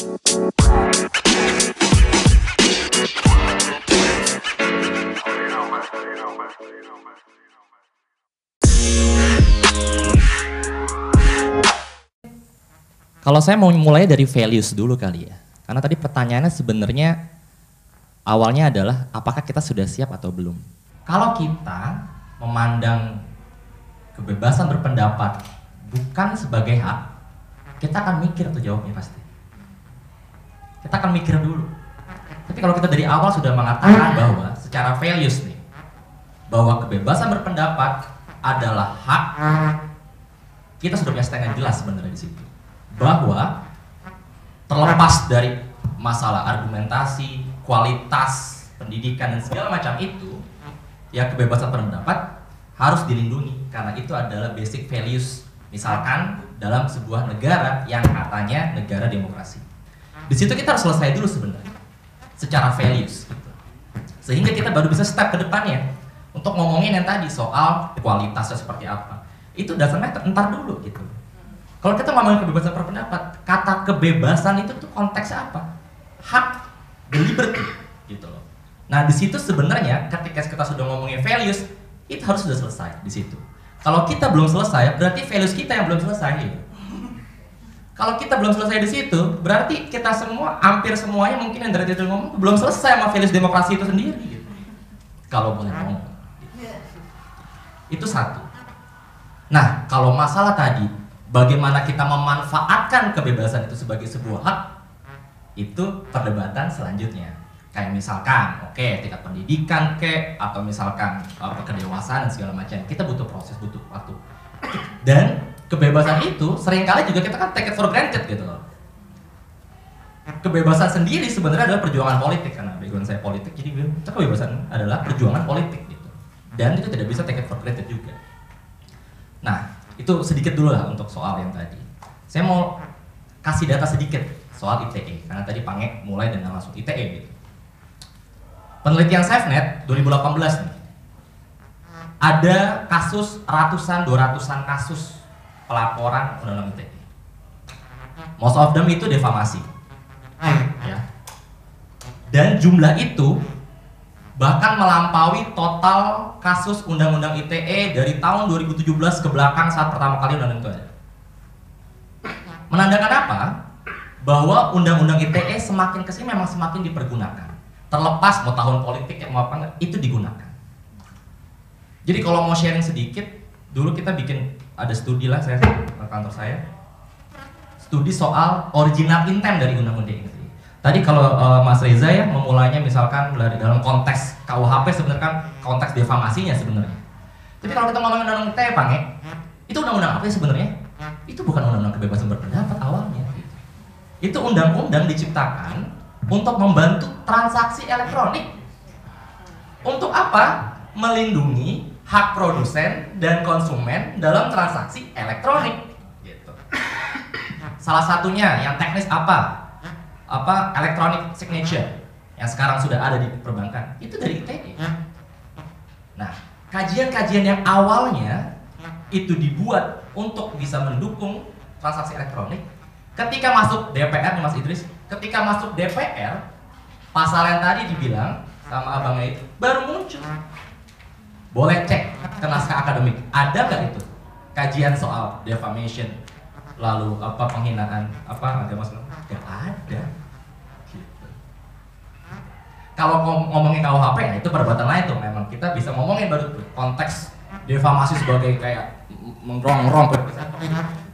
Kalau saya mau mulai dari values dulu kali ya. Karena tadi pertanyaannya sebenarnya awalnya adalah apakah kita sudah siap atau belum. Kalau kita memandang kebebasan berpendapat bukan sebagai hak, kita akan mikir tuh jawabnya pasti. Kita akan mikir dulu. Tapi kalau kita dari awal sudah mengatakan bahwa secara values nih, bahwa kebebasan berpendapat adalah hak, kita sudah punya stand jelas sebenarnya di situ bahwa terlepas dari masalah argumentasi, kualitas pendidikan dan segala macam itu, ya kebebasan berpendapat harus dilindungi karena itu adalah basic values. Misalkan dalam sebuah negara yang katanya negara demokrasi. Di situ kita harus selesai dulu sebenarnya secara values gitu. Sehingga kita baru bisa step ke depannya untuk ngomongin yang tadi soal kualitasnya seperti apa. Itu dasarnya entar dulu gitu. Kalau kita ngomongin kebebasan berpendapat, kata kebebasan itu tuh konteksnya apa? Hak, the liberty, gitu loh. Nah di situ sebenarnya ketika kita sudah ngomongin values, itu harus sudah selesai di situ. Kalau kita belum selesai, berarti values kita yang belum selesai. Gitu. Kalau kita belum selesai di situ, berarti kita semua, hampir semuanya mungkin yang dari itu ngomong belum selesai sama values demokrasi itu sendiri. Gitu. Kalau boleh ngomong. Itu satu. Nah, kalau masalah tadi, bagaimana kita memanfaatkan kebebasan itu sebagai sebuah hak itu perdebatan selanjutnya kayak misalkan oke okay, tingkat pendidikan ke atau misalkan apa kedewasaan dan segala macam kita butuh proses butuh waktu dan kebebasan itu sering kali juga kita kan take it for granted gitu loh kebebasan sendiri sebenarnya adalah perjuangan politik karena background saya politik jadi itu kebebasan adalah perjuangan politik gitu dan itu tidak bisa take it for granted juga nah itu sedikit dulu lah untuk soal yang tadi. Saya mau kasih data sedikit soal ITE karena tadi Pange mulai dengan langsung ITE gitu. Penelitian SafeNet 2018 nih. Ada kasus ratusan, dua ratusan kasus pelaporan undang-undang ITE. Most of them itu defamasi. Ya. Dan jumlah itu bahkan melampaui total kasus undang-undang ITE dari tahun 2017 ke belakang saat pertama kali undang-undang itu ada. Menandakan apa? Bahwa undang-undang ITE semakin ke sini memang semakin dipergunakan. Terlepas mau tahun politik mau apa enggak, itu digunakan. Jadi kalau mau sharing sedikit, dulu kita bikin ada studi lah saya kantor saya. Studi soal original intent dari undang-undang ITE Tadi kalau uh, Mas Reza ya memulainya misalkan dari dalam konteks KUHP sebenarnya kan konteks defamasinya sebenarnya. Tapi kalau kita ngomongin undang-undang ITE, ya, itu undang-undang apa sih sebenarnya? Itu bukan undang-undang kebebasan berpendapat awalnya. Itu undang-undang diciptakan untuk membantu transaksi elektronik. Untuk apa? Melindungi hak produsen dan konsumen dalam transaksi elektronik. Gitu. Salah satunya yang teknis apa? apa electronic signature yang sekarang sudah ada di perbankan itu dari ITE. Nah, kajian-kajian yang awalnya itu dibuat untuk bisa mendukung transaksi elektronik, ketika masuk DPR nih Mas Idris, ketika masuk DPR, pasal yang tadi dibilang sama abangnya itu baru muncul. Boleh cek naskah akademik, ada nggak itu? Kajian soal defamation, lalu apa penghinaan, apa ada mas? Gak ada. Kalau ngomongin KUHP ya itu perbuatan lain tuh. Memang kita bisa ngomongin baru konteks defamasi sebagai kayak mengrongrong.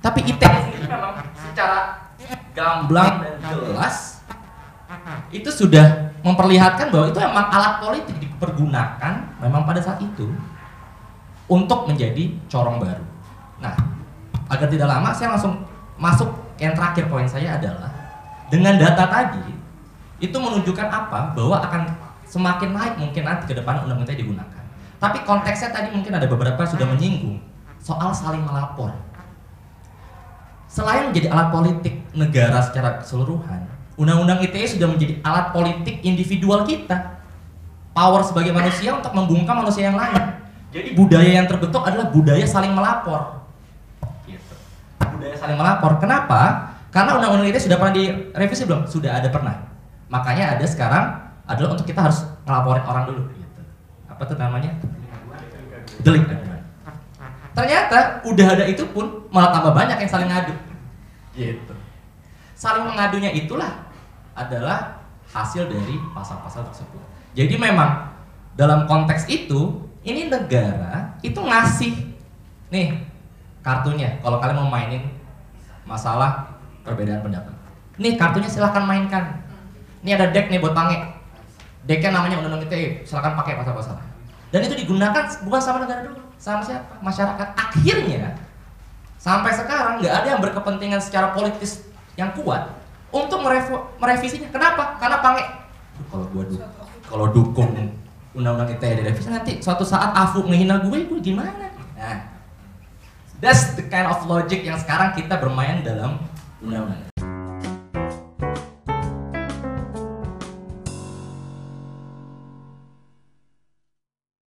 Tapi sendiri memang secara gamblang dan jelas itu sudah memperlihatkan bahwa itu memang alat politik dipergunakan memang pada saat itu untuk menjadi corong baru. Nah, agar tidak lama saya langsung masuk yang terakhir poin saya adalah dengan data tadi itu menunjukkan apa? Bahwa akan semakin naik mungkin nanti ke depan undang-undang digunakan. Tapi konteksnya tadi mungkin ada beberapa yang sudah menyinggung soal saling melapor. Selain menjadi alat politik negara secara keseluruhan, undang-undang ITE sudah menjadi alat politik individual kita. Power sebagai manusia untuk membungkam manusia yang lain. Jadi budaya yang terbentuk adalah budaya saling melapor. Gitu. Budaya saling melapor. Kenapa? Karena undang-undang ITE sudah pernah direvisi belum? Sudah ada pernah. Makanya ada sekarang adalah untuk kita harus ngelaporin orang dulu. Gitu. Apa tuh namanya? Delik. Ternyata udah ada itu pun malah tambah banyak yang saling ngadu. Gitu. Saling mengadunya itulah adalah hasil dari pasal-pasal tersebut. Jadi memang dalam konteks itu ini negara itu ngasih nih kartunya kalau kalian mau mainin masalah perbedaan pendapat. Nih kartunya silahkan mainkan. Ini ada deck nih buat pange. Decknya namanya undang-undang ITE, silahkan pakai pasal-pasal. Dan itu digunakan bukan sama negara dulu, sama siapa? Masyarakat. Akhirnya sampai sekarang nggak ada yang berkepentingan secara politis yang kuat untuk merevisinya. Kenapa? Karena pange. Kalau gua du kalau dukung undang-undang ITE direvisi nanti suatu saat Afu ngehina gue, gue gimana? Nah, That's the kind of logic yang sekarang kita bermain dalam undang-undang.